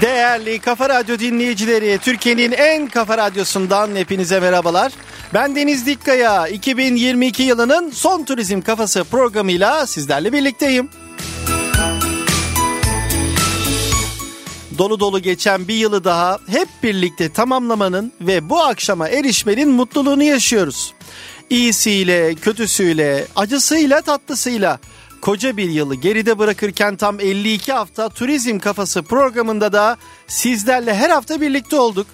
Değerli Kafa Radyo dinleyicileri, Türkiye'nin en kafa radyosundan hepinize merhabalar. Ben Deniz Dikkaya, 2022 yılının son turizm kafası programıyla sizlerle birlikteyim. Dolu dolu geçen bir yılı daha hep birlikte tamamlamanın ve bu akşama erişmenin mutluluğunu yaşıyoruz. İyisiyle, kötüsüyle, acısıyla, tatlısıyla koca bir yılı geride bırakırken tam 52 hafta Turizm Kafası programında da sizlerle her hafta birlikte olduk.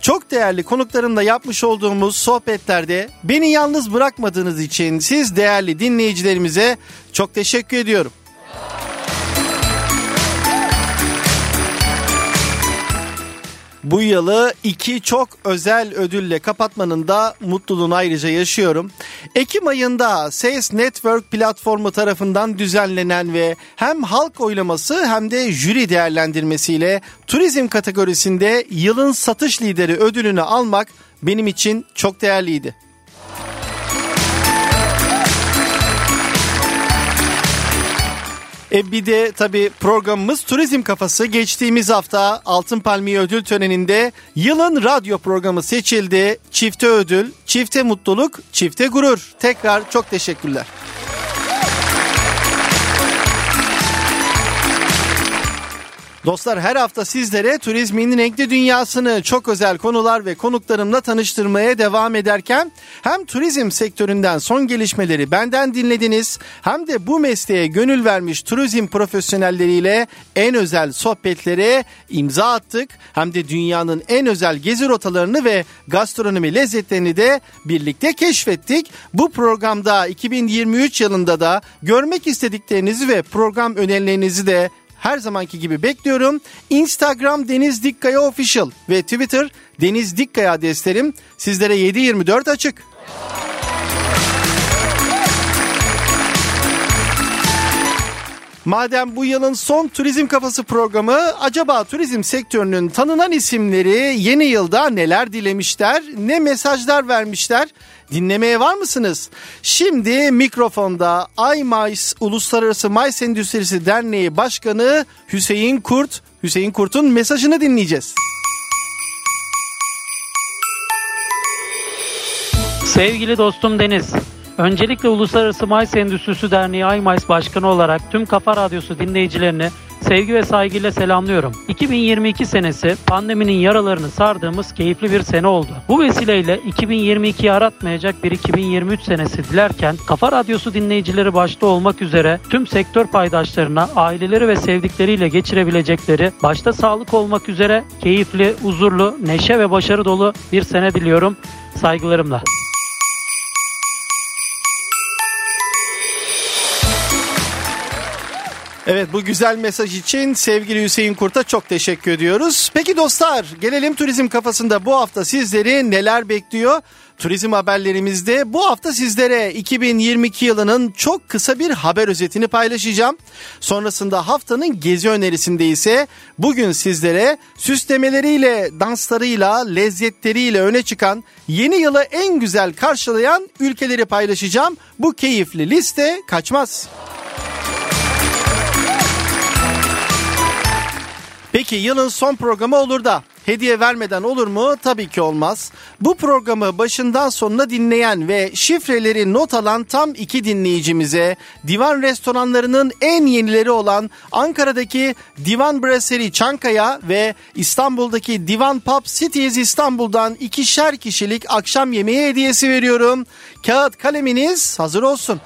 Çok değerli konuklarımla yapmış olduğumuz sohbetlerde beni yalnız bırakmadığınız için siz değerli dinleyicilerimize çok teşekkür ediyorum. Bu yılı iki çok özel ödülle kapatmanın da mutluluğunu ayrıca yaşıyorum. Ekim ayında Ses Network platformu tarafından düzenlenen ve hem halk oylaması hem de jüri değerlendirmesiyle turizm kategorisinde yılın satış lideri ödülünü almak benim için çok değerliydi. E bir de tabi programımız Turizm Kafası geçtiğimiz hafta Altın Palmiye Ödül Töreni'nde yılın radyo programı seçildi. Çifte ödül, çifte mutluluk, çifte gurur. Tekrar çok teşekkürler. Dostlar her hafta sizlere turizmin renkli dünyasını çok özel konular ve konuklarımla tanıştırmaya devam ederken hem turizm sektöründen son gelişmeleri benden dinlediniz hem de bu mesleğe gönül vermiş turizm profesyonelleriyle en özel sohbetlere imza attık. Hem de dünyanın en özel gezi rotalarını ve gastronomi lezzetlerini de birlikte keşfettik. Bu programda 2023 yılında da görmek istediklerinizi ve program önerilerinizi de her zamanki gibi bekliyorum. Instagram Deniz Dikkaya Official ve Twitter Deniz Dikkaya adreslerim sizlere 7-24 açık. Madem bu yılın son turizm kafası programı acaba turizm sektörünün tanınan isimleri yeni yılda neler dilemişler, ne mesajlar vermişler? Dinlemeye var mısınız? Şimdi mikrofonda iMais Uluslararası Mais Endüstrisi Derneği Başkanı Hüseyin Kurt, Hüseyin Kurt'un mesajını dinleyeceğiz. Sevgili dostum Deniz, öncelikle Uluslararası Mais Endüstrisi Derneği iMais Başkanı olarak tüm Kafa Radyosu dinleyicilerini sevgi ve saygıyla selamlıyorum. 2022 senesi pandeminin yaralarını sardığımız keyifli bir sene oldu. Bu vesileyle 2022'yi aratmayacak bir 2023 senesi dilerken Kafa Radyosu dinleyicileri başta olmak üzere tüm sektör paydaşlarına aileleri ve sevdikleriyle geçirebilecekleri başta sağlık olmak üzere keyifli, huzurlu, neşe ve başarı dolu bir sene diliyorum. Saygılarımla. Evet bu güzel mesaj için sevgili Hüseyin Kurt'a çok teşekkür ediyoruz. Peki dostlar gelelim turizm kafasında bu hafta sizleri neler bekliyor? Turizm haberlerimizde bu hafta sizlere 2022 yılının çok kısa bir haber özetini paylaşacağım. Sonrasında haftanın gezi önerisinde ise bugün sizlere süslemeleriyle, danslarıyla, lezzetleriyle öne çıkan yeni yılı en güzel karşılayan ülkeleri paylaşacağım. Bu keyifli liste kaçmaz. Peki yılın son programı olur da hediye vermeden olur mu? Tabii ki olmaz. Bu programı başından sonuna dinleyen ve şifreleri not alan tam iki dinleyicimize divan restoranlarının en yenileri olan Ankara'daki Divan Brasserie Çankaya ve İstanbul'daki Divan Pub Cities İstanbul'dan ikişer kişilik akşam yemeği hediyesi veriyorum. Kağıt kaleminiz hazır olsun.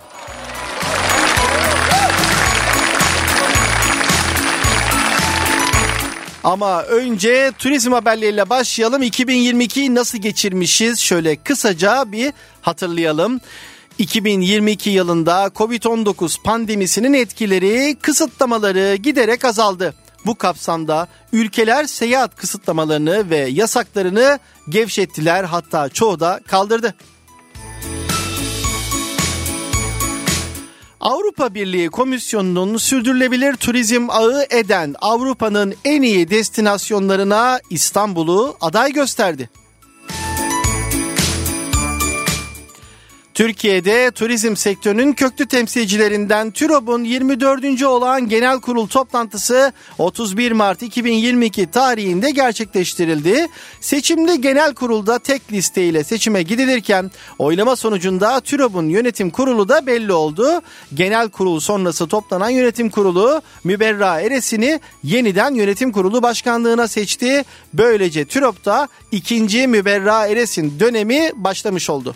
Ama önce turizm haberleriyle başlayalım. 2022'yi nasıl geçirmişiz? Şöyle kısaca bir hatırlayalım. 2022 yılında Covid-19 pandemisinin etkileri, kısıtlamaları giderek azaldı. Bu kapsamda ülkeler seyahat kısıtlamalarını ve yasaklarını gevşettiler hatta çoğu da kaldırdı. Avrupa Birliği Komisyonu'nun sürdürülebilir turizm ağı eden Avrupa'nın en iyi destinasyonlarına İstanbul'u aday gösterdi. Türkiye'de turizm sektörünün köklü temsilcilerinden TÜROB'un 24. olağan genel kurul toplantısı 31 Mart 2022 tarihinde gerçekleştirildi. Seçimli genel kurulda tek listeyle seçime gidilirken oylama sonucunda TÜROB'un yönetim kurulu da belli oldu. Genel kurul sonrası toplanan yönetim kurulu Müberra Eres'ini yeniden yönetim kurulu başkanlığına seçti. Böylece TÜROB'da ikinci Müberra Eres'in dönemi başlamış oldu.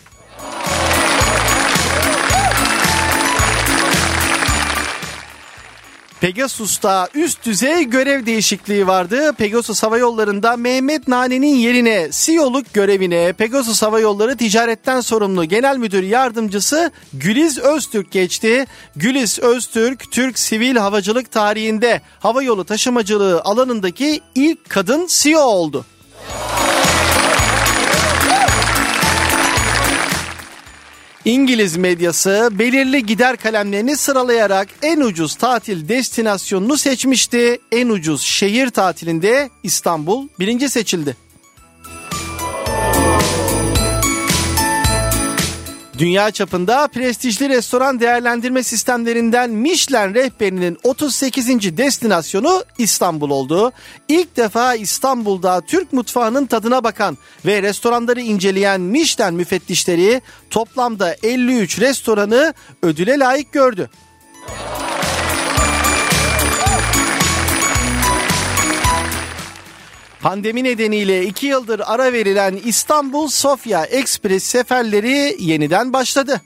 Pegasus'ta üst düzey görev değişikliği vardı. Pegasus Hava Yolları'nda Mehmet Nane'nin yerine CEO'luk görevine Pegasus Hava Yolları ticaretten sorumlu Genel Müdür Yardımcısı Güliz Öztürk geçti. Güliz Öztürk, Türk sivil havacılık tarihinde hava yolu taşımacılığı alanındaki ilk kadın CEO oldu. İngiliz medyası belirli gider kalemlerini sıralayarak en ucuz tatil destinasyonunu seçmişti. En ucuz şehir tatilinde İstanbul birinci seçildi. Dünya çapında prestijli restoran değerlendirme sistemlerinden Michelin rehberinin 38. destinasyonu İstanbul oldu. İlk defa İstanbul'da Türk mutfağının tadına bakan ve restoranları inceleyen Michelin müfettişleri toplamda 53 restoranı ödüle layık gördü. Pandemi nedeniyle iki yıldır ara verilen İstanbul-Sofya Ekspres seferleri yeniden başladı.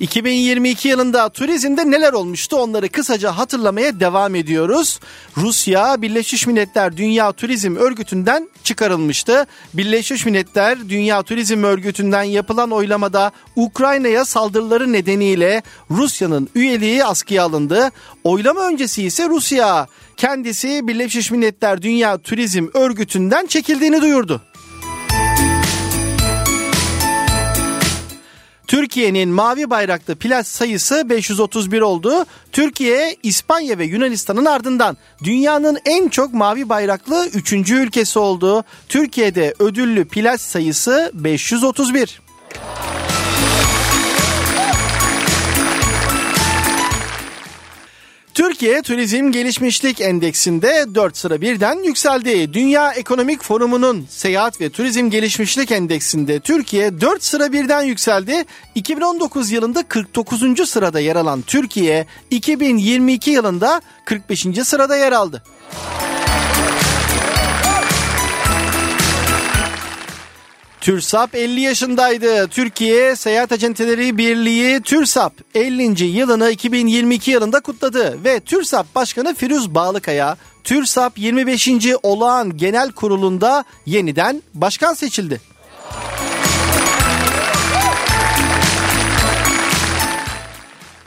2022 yılında turizmde neler olmuştu onları kısaca hatırlamaya devam ediyoruz. Rusya Birleşmiş Milletler Dünya Turizm Örgütü'nden çıkarılmıştı. Birleşmiş Milletler Dünya Turizm Örgütü'nden yapılan oylamada Ukrayna'ya saldırıları nedeniyle Rusya'nın üyeliği askıya alındı. Oylama öncesi ise Rusya kendisi Birleşmiş Milletler Dünya Turizm Örgütü'nden çekildiğini duyurdu. Türkiye'nin mavi bayraklı plaj sayısı 531 oldu. Türkiye, İspanya ve Yunanistan'ın ardından dünyanın en çok mavi bayraklı 3. ülkesi oldu. Türkiye'de ödüllü plaj sayısı 531. Türkiye Turizm Gelişmişlik Endeksinde 4 sıra birden yükseldi. Dünya Ekonomik Forumu'nun Seyahat ve Turizm Gelişmişlik Endeksinde Türkiye 4 sıra birden yükseldi. 2019 yılında 49. sırada yer alan Türkiye 2022 yılında 45. sırada yer aldı. TÜRSAP 50 yaşındaydı. Türkiye Seyahat Acenteleri Birliği TÜRSAP 50. yılını 2022 yılında kutladı ve TÜRSAP Başkanı Firuz Bağlıkaya TÜRSAP 25. olağan genel kurulunda yeniden başkan seçildi.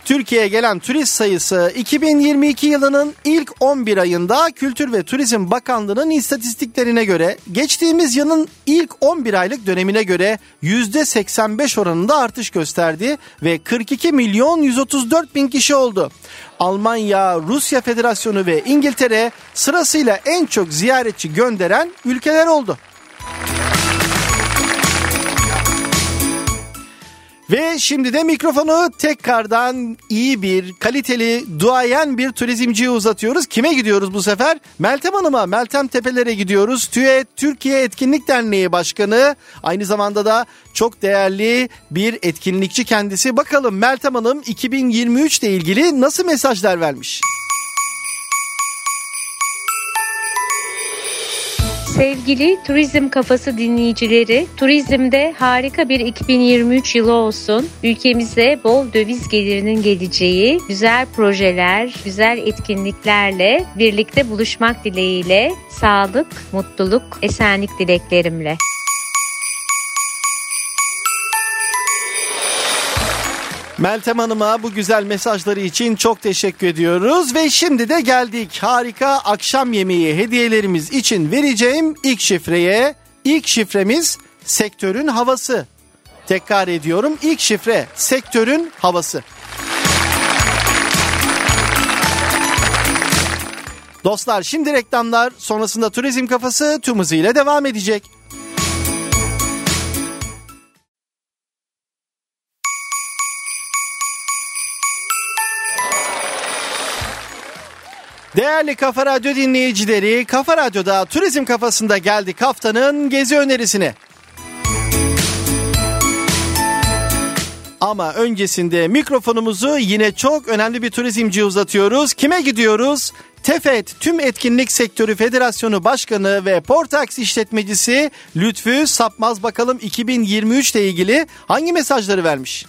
Türkiye'ye gelen turist sayısı 2022 yılının ilk 11 ayında Kültür ve Turizm Bakanlığı'nın istatistiklerine göre geçtiğimiz yılın ilk 11 aylık dönemine göre %85 oranında artış gösterdi ve 42 milyon 134 bin kişi oldu. Almanya, Rusya Federasyonu ve İngiltere sırasıyla en çok ziyaretçi gönderen ülkeler oldu. Ve şimdi de mikrofonu tekrardan iyi bir, kaliteli, duayen bir turizmciye uzatıyoruz. Kime gidiyoruz bu sefer? Meltem Hanım'a, Meltem Tepeler'e gidiyoruz. TÜET, Türkiye Etkinlik Derneği Başkanı. Aynı zamanda da çok değerli bir etkinlikçi kendisi. Bakalım Meltem Hanım 2023 ile ilgili nasıl mesajlar vermiş? Sevgili Turizm Kafası dinleyicileri, turizmde harika bir 2023 yılı olsun. Ülkemize bol döviz gelirinin geleceği, güzel projeler, güzel etkinliklerle birlikte buluşmak dileğiyle sağlık, mutluluk, esenlik dileklerimle. Meltem Hanım'a bu güzel mesajları için çok teşekkür ediyoruz ve şimdi de geldik harika akşam yemeği hediyelerimiz için vereceğim ilk şifreye. İlk şifremiz sektörün havası. Tekrar ediyorum ilk şifre sektörün havası. Dostlar şimdi reklamlar sonrasında turizm kafası tüm hızıyla devam edecek. Değerli Kafa Radyo dinleyicileri, Kafa Radyo'da Turizm Kafasında geldik haftanın gezi önerisine. Ama öncesinde mikrofonumuzu yine çok önemli bir turizmci uzatıyoruz. Kime gidiyoruz? Tefet Tüm Etkinlik Sektörü Federasyonu Başkanı ve Portax işletmecisi Lütfü Sapmaz bakalım 2023 ile ilgili hangi mesajları vermiş?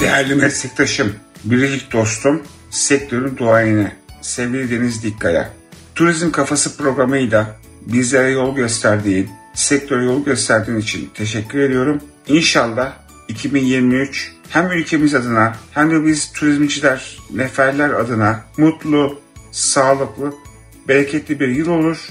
Değerli meslektaşım, biricik dostum, sektörün duayeni, sevgili Deniz Dikkaya. Turizm Kafası programıyla bizlere yol gösterdiğin, sektöre yol gösterdiğin için teşekkür ediyorum. İnşallah 2023 hem ülkemiz adına hem de biz turizmciler, neferler adına mutlu, sağlıklı, bereketli bir yıl olur.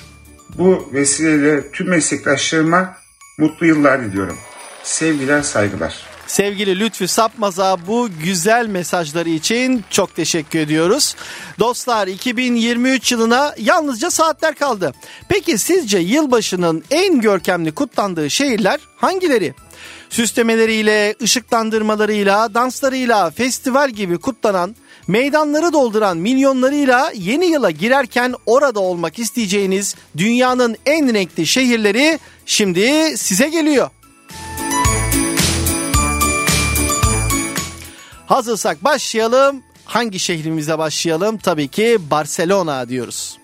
Bu vesileyle tüm meslektaşlarıma mutlu yıllar diliyorum. Sevgiler, saygılar. Sevgili Lütfü Sapmaz'a bu güzel mesajları için çok teşekkür ediyoruz. Dostlar 2023 yılına yalnızca saatler kaldı. Peki sizce yılbaşının en görkemli kutlandığı şehirler hangileri? Süslemeleriyle, ışıklandırmalarıyla, danslarıyla, festival gibi kutlanan, meydanları dolduran milyonlarıyla yeni yıla girerken orada olmak isteyeceğiniz dünyanın en renkli şehirleri şimdi size geliyor. Hazırsak başlayalım. Hangi şehrimize başlayalım? Tabii ki Barcelona diyoruz.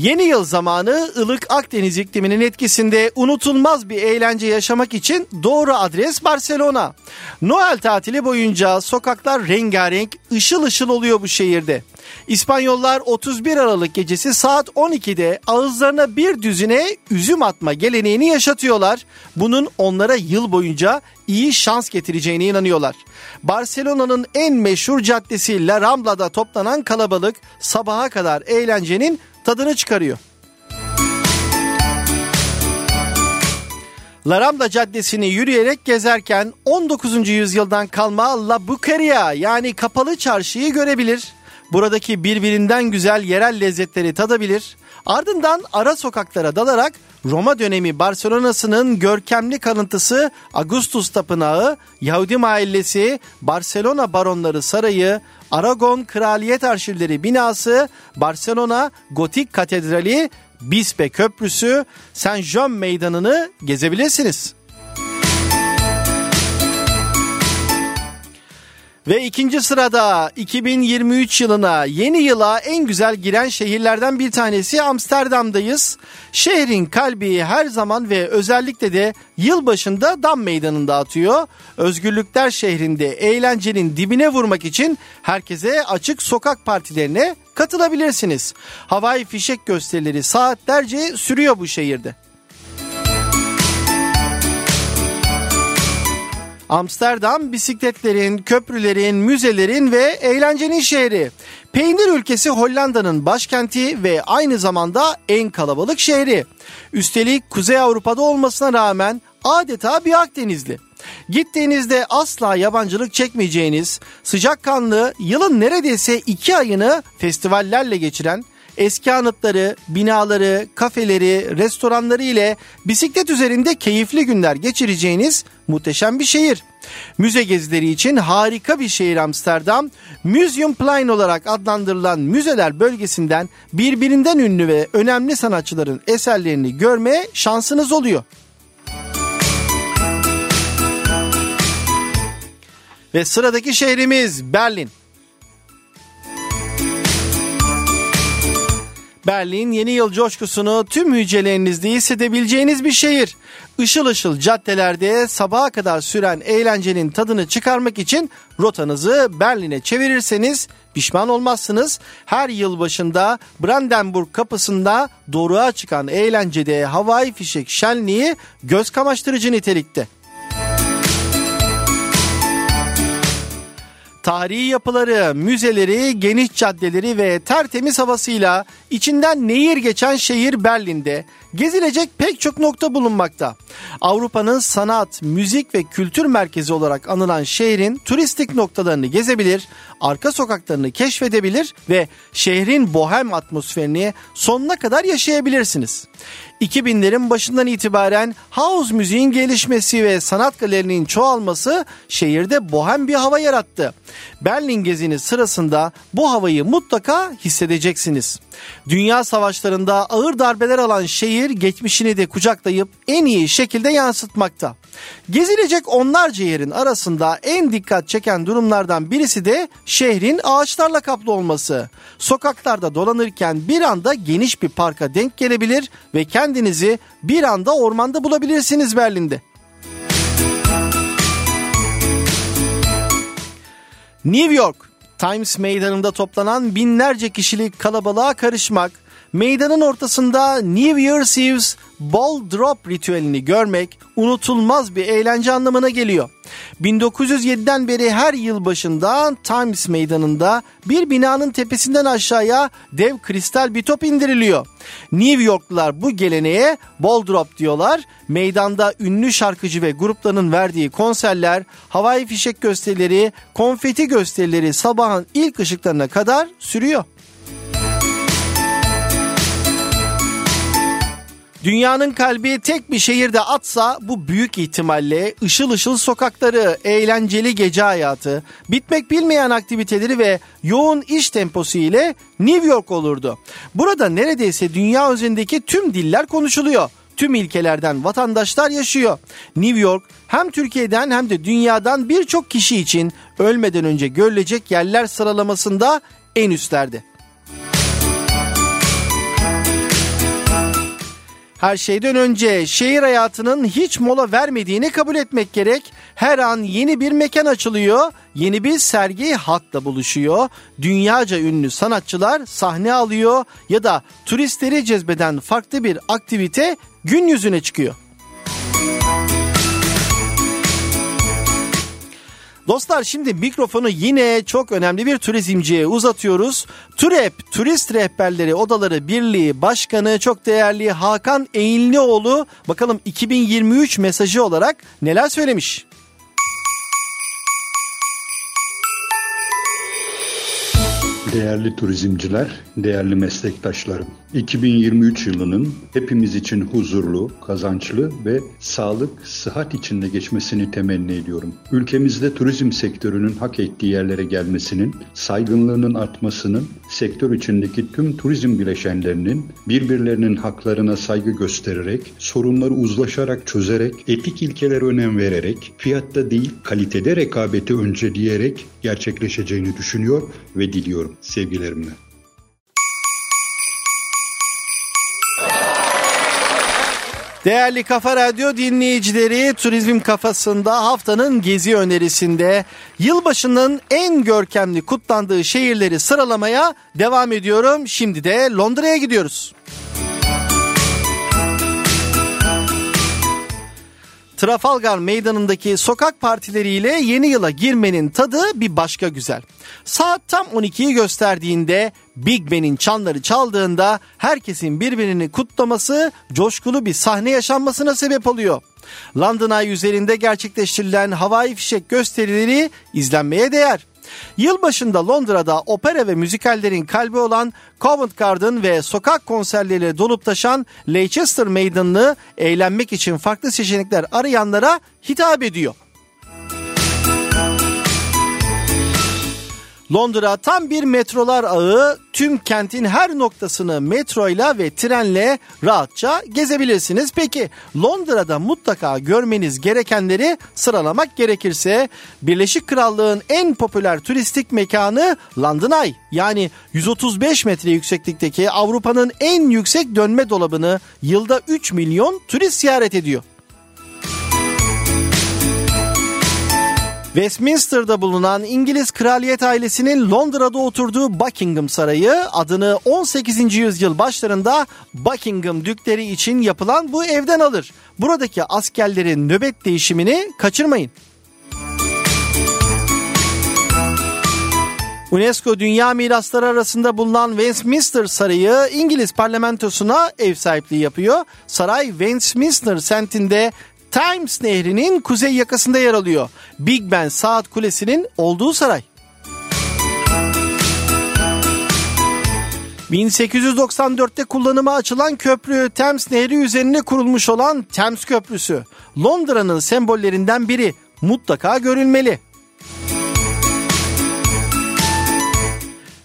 Yeni yıl zamanı ılık Akdeniz ikliminin etkisinde unutulmaz bir eğlence yaşamak için doğru adres Barcelona. Noel tatili boyunca sokaklar rengarenk, ışıl ışıl oluyor bu şehirde. İspanyollar 31 Aralık gecesi saat 12'de ağızlarına bir düzine üzüm atma geleneğini yaşatıyorlar. Bunun onlara yıl boyunca iyi şans getireceğine inanıyorlar. Barcelona'nın en meşhur caddesi La Rambla'da toplanan kalabalık sabaha kadar eğlencenin tadını çıkarıyor. La Rambla Caddesi'ni yürüyerek gezerken 19. yüzyıldan kalma La Bucaria yani kapalı çarşıyı görebilir. Buradaki birbirinden güzel yerel lezzetleri tadabilir. Ardından ara sokaklara dalarak Roma dönemi Barcelona'sının görkemli kalıntısı Augustus Tapınağı, Yahudi Mahallesi, Barcelona Baronları Sarayı, Aragon Kraliyet Arşivleri binası, Barcelona Gotik Katedrali, Bispe Köprüsü, Saint Jean Meydanı'nı gezebilirsiniz. Ve ikinci sırada 2023 yılına yeni yıla en güzel giren şehirlerden bir tanesi Amsterdam'dayız. Şehrin kalbi her zaman ve özellikle de yılbaşında Dam Meydanı'nda atıyor. Özgürlükler şehrinde eğlencenin dibine vurmak için herkese açık sokak partilerine katılabilirsiniz. Havai fişek gösterileri saatlerce sürüyor bu şehirde. Amsterdam bisikletlerin, köprülerin, müzelerin ve eğlencenin şehri. Peynir ülkesi Hollanda'nın başkenti ve aynı zamanda en kalabalık şehri. Üstelik Kuzey Avrupa'da olmasına rağmen adeta bir Akdenizli. Gittiğinizde asla yabancılık çekmeyeceğiniz, sıcakkanlı, yılın neredeyse iki ayını festivallerle geçiren, eski anıtları, binaları, kafeleri, restoranları ile bisiklet üzerinde keyifli günler geçireceğiniz muhteşem bir şehir. Müze gezileri için harika bir şehir Amsterdam. Museumplein olarak adlandırılan müzeler bölgesinden birbirinden ünlü ve önemli sanatçıların eserlerini görmeye şansınız oluyor. Ve sıradaki şehrimiz Berlin. Berlin yeni yıl coşkusunu tüm hücrelerinizde hissedebileceğiniz bir şehir. Işıl ışıl caddelerde sabaha kadar süren eğlencenin tadını çıkarmak için rotanızı Berlin'e çevirirseniz pişman olmazsınız. Her yıl başında Brandenburg kapısında doruğa çıkan eğlencede havai fişek şenliği göz kamaştırıcı nitelikte. Tarihi yapıları, müzeleri, geniş caddeleri ve tertemiz havasıyla içinden nehir geçen şehir Berlin'de gezilecek pek çok nokta bulunmakta. Avrupa'nın sanat, müzik ve kültür merkezi olarak anılan şehrin turistik noktalarını gezebilir, arka sokaklarını keşfedebilir ve şehrin bohem atmosferini sonuna kadar yaşayabilirsiniz. 2000'lerin başından itibaren house müziğin gelişmesi ve sanat galerinin çoğalması şehirde bohem bir hava yarattı. Berlin gezini sırasında bu havayı mutlaka hissedeceksiniz. Dünya savaşlarında ağır darbeler alan şehir geçmişini de kucaklayıp en iyi şekilde yansıtmakta. Gezilecek onlarca yerin arasında en dikkat çeken durumlardan birisi de şehrin ağaçlarla kaplı olması. Sokaklarda dolanırken bir anda geniş bir parka denk gelebilir ve kendinizi bir anda ormanda bulabilirsiniz Berlin'de. New York, Times Meydanı'nda toplanan binlerce kişilik kalabalığa karışmak, meydanın ortasında New Year's Eve's Ball Drop ritüelini görmek unutulmaz bir eğlence anlamına geliyor. 1907'den beri her yıl başında Times Meydanı'nda bir binanın tepesinden aşağıya dev kristal bir top indiriliyor. New Yorklular bu geleneğe Ball Drop diyorlar. Meydanda ünlü şarkıcı ve grupların verdiği konserler, havai fişek gösterileri, konfeti gösterileri sabahın ilk ışıklarına kadar sürüyor. Dünyanın kalbi tek bir şehirde atsa bu büyük ihtimalle ışıl ışıl sokakları, eğlenceli gece hayatı, bitmek bilmeyen aktiviteleri ve yoğun iş temposu ile New York olurdu. Burada neredeyse dünya üzerindeki tüm diller konuşuluyor. Tüm ilkelerden vatandaşlar yaşıyor. New York hem Türkiye'den hem de dünyadan birçok kişi için ölmeden önce görülecek yerler sıralamasında en üstlerde. Her şeyden önce şehir hayatının hiç mola vermediğini kabul etmek gerek. Her an yeni bir mekan açılıyor, yeni bir sergi halkla buluşuyor. Dünyaca ünlü sanatçılar sahne alıyor ya da turistleri cezbeden farklı bir aktivite gün yüzüne çıkıyor. Dostlar şimdi mikrofonu yine çok önemli bir turizmciye uzatıyoruz. TÜREP, Turist Rehberleri Odaları Birliği Başkanı çok değerli Hakan Eğinlioğlu bakalım 2023 mesajı olarak neler söylemiş? Değerli turizmciler, değerli meslektaşlarım. 2023 yılının hepimiz için huzurlu, kazançlı ve sağlık, sıhhat içinde geçmesini temenni ediyorum. Ülkemizde turizm sektörünün hak ettiği yerlere gelmesinin, saygınlığının artmasının, sektör içindeki tüm turizm bileşenlerinin birbirlerinin haklarına saygı göstererek, sorunları uzlaşarak çözerek, etik ilkelere önem vererek, fiyatta değil kalitede rekabeti önceleyerek gerçekleşeceğini düşünüyor ve diliyorum sevgilerimle. Değerli Kafa Radyo dinleyicileri Turizm Kafasında haftanın gezi önerisinde yılbaşının en görkemli kutlandığı şehirleri sıralamaya devam ediyorum. Şimdi de Londra'ya gidiyoruz. Trafalgar Meydanı'ndaki sokak partileriyle yeni yıla girmenin tadı bir başka güzel. Saat tam 12'yi gösterdiğinde Big Ben'in çanları çaldığında herkesin birbirini kutlaması coşkulu bir sahne yaşanmasına sebep oluyor. London Eye üzerinde gerçekleştirilen havai fişek gösterileri izlenmeye değer. Yılbaşında Londra'da opera ve müzikallerin kalbi olan Covent Garden ve sokak konserleriyle dolup taşan Leicester Meydanı'nı eğlenmek için farklı seçenekler arayanlara hitap ediyor. Londra tam bir metrolar ağı. Tüm kentin her noktasını metroyla ve trenle rahatça gezebilirsiniz. Peki Londra'da mutlaka görmeniz gerekenleri sıralamak gerekirse Birleşik Krallığın en popüler turistik mekanı London Eye. Yani 135 metre yükseklikteki Avrupa'nın en yüksek dönme dolabını yılda 3 milyon turist ziyaret ediyor. Westminster'da bulunan İngiliz kraliyet ailesinin Londra'da oturduğu Buckingham Sarayı adını 18. yüzyıl başlarında Buckingham dükleri için yapılan bu evden alır. Buradaki askerlerin nöbet değişimini kaçırmayın. UNESCO Dünya Mirasları arasında bulunan Westminster Sarayı İngiliz parlamentosuna ev sahipliği yapıyor. Saray Westminster sentinde Thames Nehri'nin kuzey yakasında yer alıyor. Big Ben Saat Kulesi'nin olduğu saray. 1894'te kullanıma açılan köprü Thames Nehri üzerine kurulmuş olan Thames Köprüsü. Londra'nın sembollerinden biri mutlaka görülmeli.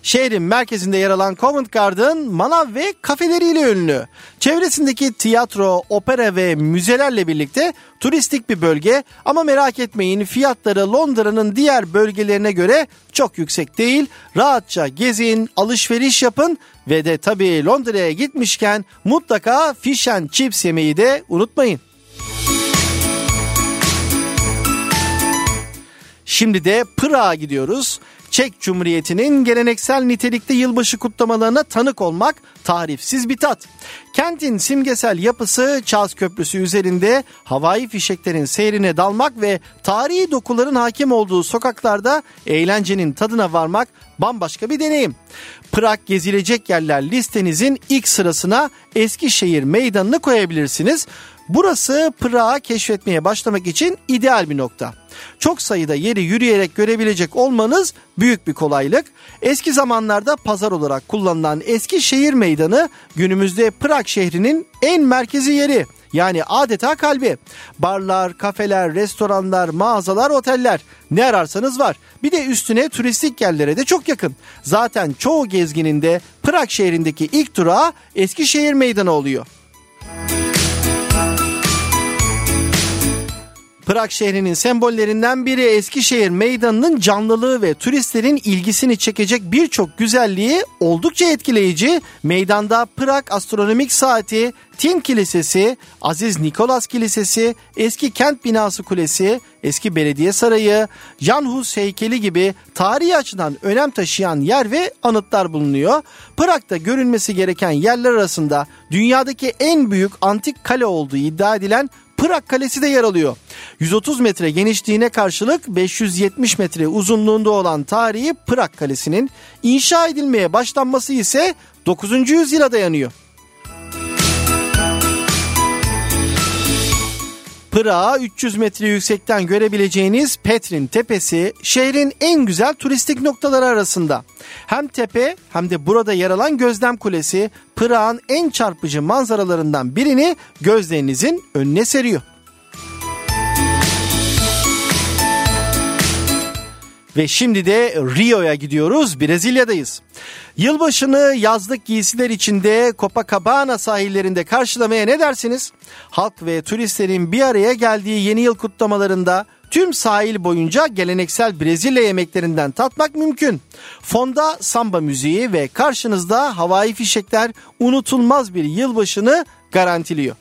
Şehrin merkezinde yer alan Covent Garden manav ve kafeleriyle ünlü. Çevresindeki tiyatro, opera ve müzelerle birlikte turistik bir bölge ama merak etmeyin fiyatları Londra'nın diğer bölgelerine göre çok yüksek değil. Rahatça gezin, alışveriş yapın ve de tabii Londra'ya gitmişken mutlaka fish and chips yemeyi de unutmayın. Şimdi de Pırağa gidiyoruz. Çek Cumhuriyeti'nin geleneksel nitelikte yılbaşı kutlamalarına tanık olmak tarifsiz bir tat. Kentin simgesel yapısı Charles Köprüsü üzerinde havai fişeklerin seyrine dalmak ve tarihi dokuların hakim olduğu sokaklarda eğlencenin tadına varmak bambaşka bir deneyim. Prag gezilecek yerler listenizin ilk sırasına Eskişehir Meydanı'nı koyabilirsiniz. Burası Prag'ı keşfetmeye başlamak için ideal bir nokta. Çok sayıda yeri yürüyerek görebilecek olmanız büyük bir kolaylık. Eski zamanlarda pazar olarak kullanılan eski şehir meydanı günümüzde Prag şehrinin en merkezi yeri. Yani adeta kalbi. Barlar, kafeler, restoranlar, mağazalar, oteller ne ararsanız var. Bir de üstüne turistik yerlere de çok yakın. Zaten çoğu gezginin de Prag şehrindeki ilk durağı Eskişehir Meydanı oluyor. Prag şehrinin sembollerinden biri Eskişehir Meydanı'nın canlılığı ve turistlerin ilgisini çekecek birçok güzelliği oldukça etkileyici. Meydanda Prag Astronomik Saati, Tin Kilisesi, Aziz Nikolas Kilisesi, eski kent binası kulesi, eski belediye sarayı, Jan Hus heykeli gibi tarihi açıdan önem taşıyan yer ve anıtlar bulunuyor. Prag'da görülmesi gereken yerler arasında dünyadaki en büyük antik kale olduğu iddia edilen Prag Kalesi de yer alıyor. 130 metre genişliğine karşılık 570 metre uzunluğunda olan tarihi Prag Kalesi'nin inşa edilmeye başlanması ise 9. yüzyıla dayanıyor. Pırağı 300 metre yüksekten görebileceğiniz Petrin Tepesi şehrin en güzel turistik noktaları arasında. Hem tepe hem de burada yer alan Gözlem Kulesi Pırağın en çarpıcı manzaralarından birini gözlerinizin önüne seriyor. Ve şimdi de Rio'ya gidiyoruz. Brezilya'dayız. Yılbaşını yazlık giysiler içinde Copacabana sahillerinde karşılamaya ne dersiniz? Halk ve turistlerin bir araya geldiği yeni yıl kutlamalarında tüm sahil boyunca geleneksel Brezilya yemeklerinden tatmak mümkün. Fonda samba müziği ve karşınızda havai fişekler unutulmaz bir yılbaşını garantiliyor.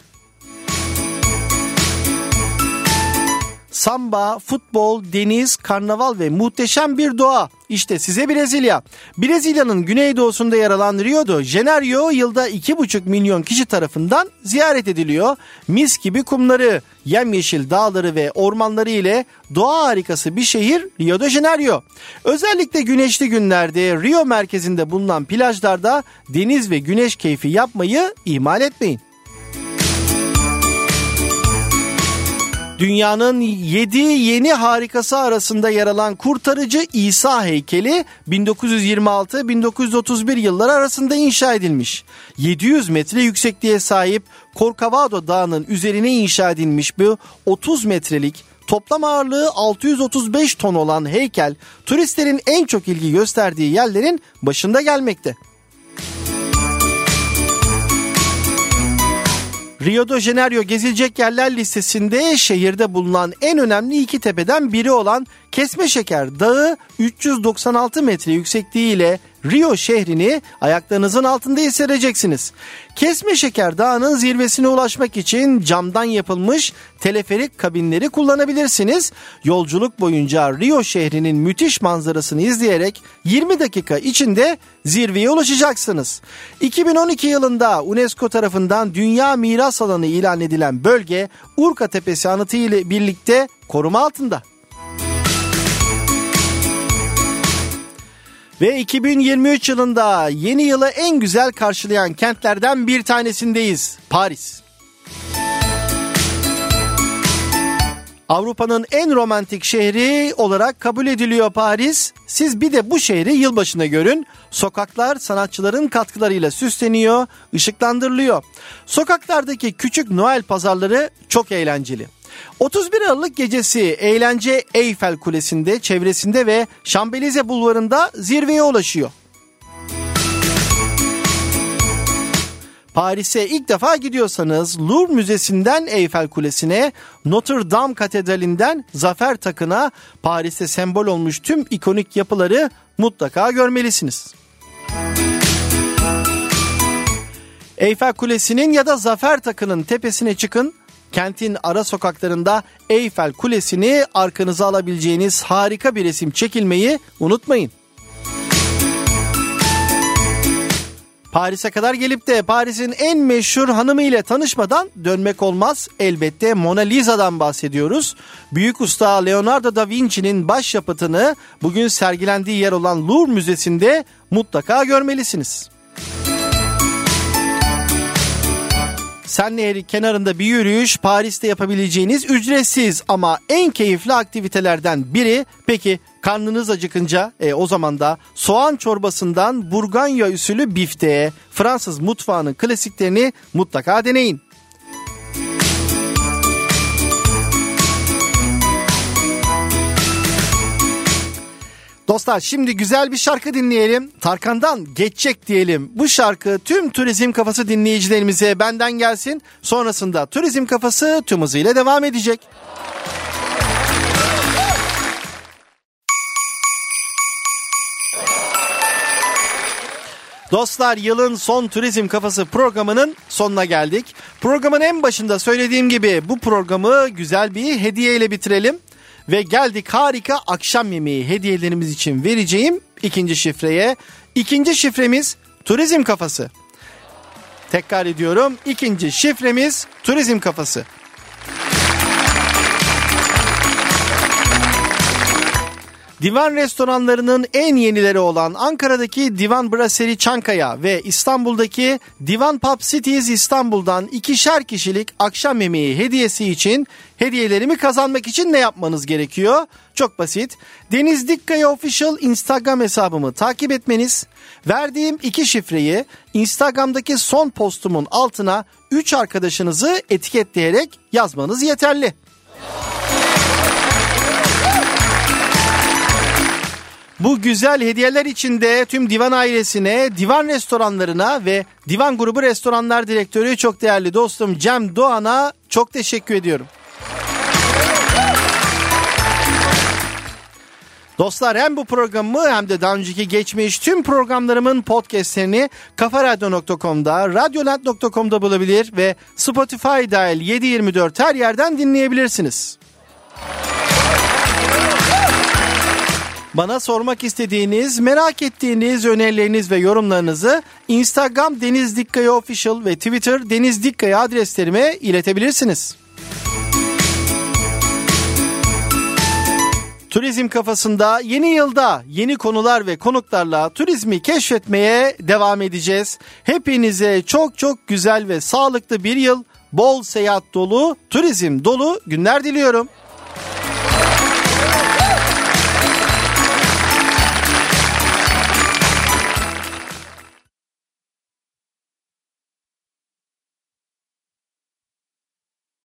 Samba, futbol, deniz, karnaval ve muhteşem bir doğa. İşte size Brezilya. Brezilya'nın güneydoğusunda yer alan Rio de Janeiro yılda 2,5 milyon kişi tarafından ziyaret ediliyor. Mis gibi kumları, yemyeşil dağları ve ormanları ile doğa harikası bir şehir Rio de Janeiro. Özellikle güneşli günlerde Rio merkezinde bulunan plajlarda deniz ve güneş keyfi yapmayı ihmal etmeyin. Dünyanın 7 yeni harikası arasında yer alan kurtarıcı İsa heykeli 1926-1931 yılları arasında inşa edilmiş. 700 metre yüksekliğe sahip Corcovado Dağı'nın üzerine inşa edilmiş bu 30 metrelik toplam ağırlığı 635 ton olan heykel turistlerin en çok ilgi gösterdiği yerlerin başında gelmekte. Rio de Janeiro gezilecek yerler listesinde şehirde bulunan en önemli iki tepeden biri olan Kesme Şeker Dağı 396 metre yüksekliğiyle Rio şehrini ayaklarınızın altında hissedeceksiniz. Kesme Şeker Dağı'nın zirvesine ulaşmak için camdan yapılmış teleferik kabinleri kullanabilirsiniz. Yolculuk boyunca Rio şehrinin müthiş manzarasını izleyerek 20 dakika içinde zirveye ulaşacaksınız. 2012 yılında UNESCO tarafından Dünya Miras Alanı ilan edilen bölge Urka Tepesi anıtı ile birlikte koruma altında. Ve 2023 yılında yeni yılı en güzel karşılayan kentlerden bir tanesindeyiz. Paris. Avrupa'nın en romantik şehri olarak kabul ediliyor Paris. Siz bir de bu şehri yılbaşında görün. Sokaklar sanatçıların katkılarıyla süsleniyor, ışıklandırılıyor. Sokaklardaki küçük Noel pazarları çok eğlenceli. 31 Aralık gecesi eğlence Eyfel Kulesi'nde, çevresinde ve Şambelize Bulvarı'nda zirveye ulaşıyor. Paris'e ilk defa gidiyorsanız Louvre Müzesi'nden Eyfel Kulesi'ne, Notre Dame Katedrali'nden Zafer Takı'na Paris'te sembol olmuş tüm ikonik yapıları mutlaka görmelisiniz. Eyfel Kulesi'nin ya da Zafer Takı'nın tepesine çıkın. Kentin ara sokaklarında Eyfel Kulesi'ni arkanıza alabileceğiniz harika bir resim çekilmeyi unutmayın. Paris'e kadar gelip de Paris'in en meşhur hanımı ile tanışmadan dönmek olmaz. Elbette Mona Lisa'dan bahsediyoruz. Büyük usta Leonardo da Vinci'nin başyapıtını bugün sergilendiği yer olan Louvre Müzesi'nde mutlaka görmelisiniz. Sen Nehri kenarında bir yürüyüş Paris'te yapabileceğiniz ücretsiz ama en keyifli aktivitelerden biri. Peki karnınız acıkınca e, o zaman da soğan çorbasından Burganya usulü bifteğe Fransız mutfağının klasiklerini mutlaka deneyin. Dostlar şimdi güzel bir şarkı dinleyelim. Tarkan'dan geçecek diyelim. Bu şarkı tüm turizm kafası dinleyicilerimize benden gelsin. Sonrasında turizm kafası tüm hızıyla devam edecek. Dostlar yılın son turizm kafası programının sonuna geldik. Programın en başında söylediğim gibi bu programı güzel bir hediye ile bitirelim. Ve geldik harika akşam yemeği hediyelerimiz için vereceğim ikinci şifreye. İkinci şifremiz turizm kafası. Tekrar ediyorum ikinci şifremiz turizm kafası. Divan restoranlarının en yenileri olan Ankara'daki Divan Brasserie Çankaya ve İstanbul'daki Divan Pub Cities İstanbul'dan ikişer kişilik akşam yemeği hediyesi için hediyelerimi kazanmak için ne yapmanız gerekiyor? Çok basit. Deniz Dikkaya Official Instagram hesabımı takip etmeniz, verdiğim iki şifreyi Instagram'daki son postumun altına 3 arkadaşınızı etiketleyerek yazmanız yeterli. Bu güzel hediyeler içinde tüm divan ailesine, divan restoranlarına ve divan grubu restoranlar direktörü çok değerli dostum Cem Doğan'a çok teşekkür ediyorum. Dostlar hem bu programı hem de daha önceki geçmiş tüm programlarımın podcastlerini kafaradyo.com'da, radyoland.com'da bulabilir ve Spotify dahil 724 her yerden dinleyebilirsiniz. Bana sormak istediğiniz, merak ettiğiniz önerileriniz ve yorumlarınızı Instagram Deniz Dikkaya Official ve Twitter Deniz Dikkaya adreslerime iletebilirsiniz. Turizm kafasında yeni yılda yeni konular ve konuklarla turizmi keşfetmeye devam edeceğiz. Hepinize çok çok güzel ve sağlıklı bir yıl, bol seyahat dolu, turizm dolu günler diliyorum.